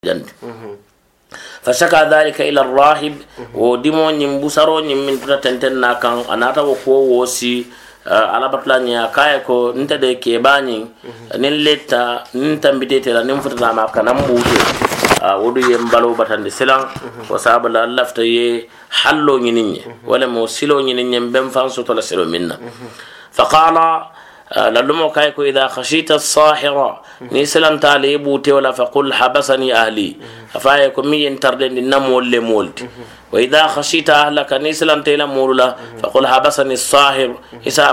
jante fasaka dhalika ila rahib wo dimo nyim busaro nyim min tuta tenten na kan anata wo ko wo si alabatula nya a ko nta de ke bani nin leta niŋ tambitete la nim futata ma kanaŋ buute wo du yem balo batande selan wo sabala lafta ye hallo ñiniŋ wala mo silo siloo ñiniŋ ñe n ben la آه، لما كايك إذا خشيت الصاحرة نسلم تاليبو تولا فقل حبسني أهلي. فايك مي انتردن النمو اللي مولد وإذا خشيت أهلك نسلم تيلا مولا فقل حبسني الصاحر إسا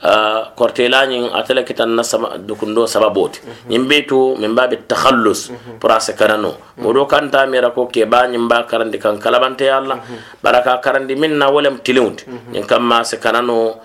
Ah, uh, kortelañin atele kitan na sama, dukundo sababoti mm -hmm. ñin be to min babe takhallus mhm. pour ase karano modo mhm. kanta mira ko ke ba ñin ba karandi kan kalabante yalla mhm. baraka karandi min na wolem tiliwndi ñin kam ma se karano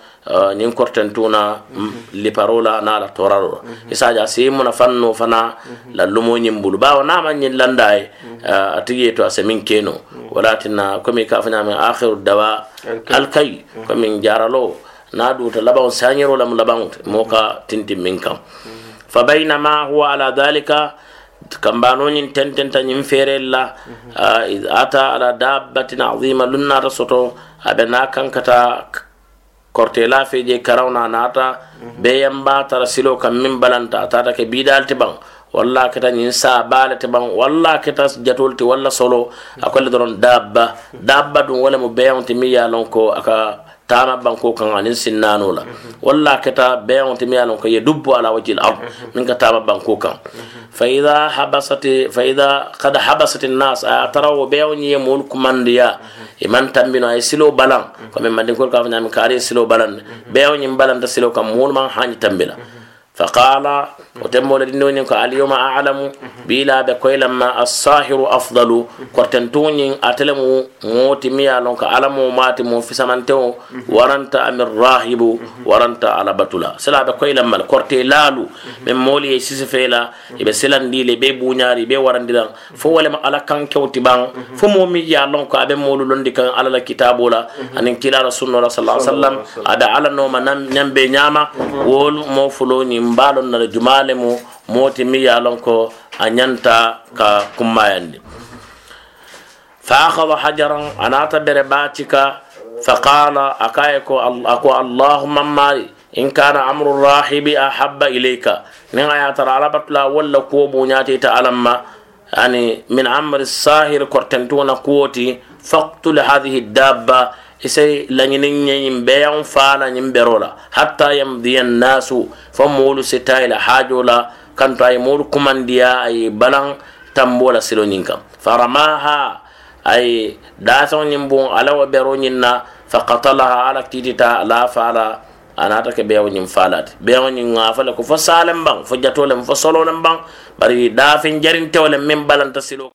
ñin ah, korten tuna mm, li parola na la toraro. Isaja si muna fanno fana la lumo ñin bulu bawo na ma ñin landay uh, ah, atiye to ase min keno. Walatina komi ka fanya min akhiru dawa alkay. komi jaralo na duta labaŋo sañero lamu labaŋo te moo ka tintin min kan fa bainama huwa ala dhalika kambanoñin tententa yin fere la ah, ata ala dabbatin azima lunna naata soto kankata be naa kata kortela fe je karaw na naata ba tara silo kan min balanta ta ta ke bidal ti walla keta yin sa baale ti walla keta jatol ti walla solo a ko dabba. Dabba duŋ wo lemu beyaŋo ti ko tama banko kan anin sinnano la walla keta beyon te mi yalon ko ye dubbo ala wajil ard min ka tama banko kan fa idha habasati fa idha qad habasati an-nas ataraw beyon ye mul kumandiya iman tambino ay silo balan ko men mandi kol ka fa nyami kare silo balan be o nyim balan ta silo kam mun man hani tambila فقال وتم لدنوني اليوم أعلم بلا بكويل ما الصاهر أفضل. كورتنتوني أتلم موت ميا لونك ألم مات مو في سمنتو. ورنت أم الراهب ورنت على بطلا سلا بكويل ما كورتي لالو. من مولي يسيس فيلا. يبي سلان دي لي بي بونياري بي ورن دي فو ولا ما على كان كوتي بان فو مو ميا لونك أبي مولو لندي كان على الكتاب ولا أن كلا رسول الله صلى الله عليه وسلم. أدا على نوما نم نم بنياما وول مو فلوني mbalon na jumale mu moti mi ya lon ko a ñanta ka kummayandi fa akhadha hajaran anata bere batika fa qala akaye ko ako allahumma mari in kana amru rahibi ahabba ilayka nin aya tara alabatla walla ko bu ñati ta alamma yani min amri sahir kortentuna isay lañinin ɲe ɲin beyan fana ɲin bero la hatta yamdiya nasu fo moolu sita ila hajo la kanto a ye moolu kumandiya a ye balan tambo la silo ɲin kan faramaha a ye dasaŋo ɲin bon ala wa bero ɲin na fakatalaha ala kitita ala fala anata ke beyawo ñin falate beyawo ñin ŋafa le ko fo salen ban fo jato lem fo solo lem baŋ bari dafin jarintewo lem min balanta silo.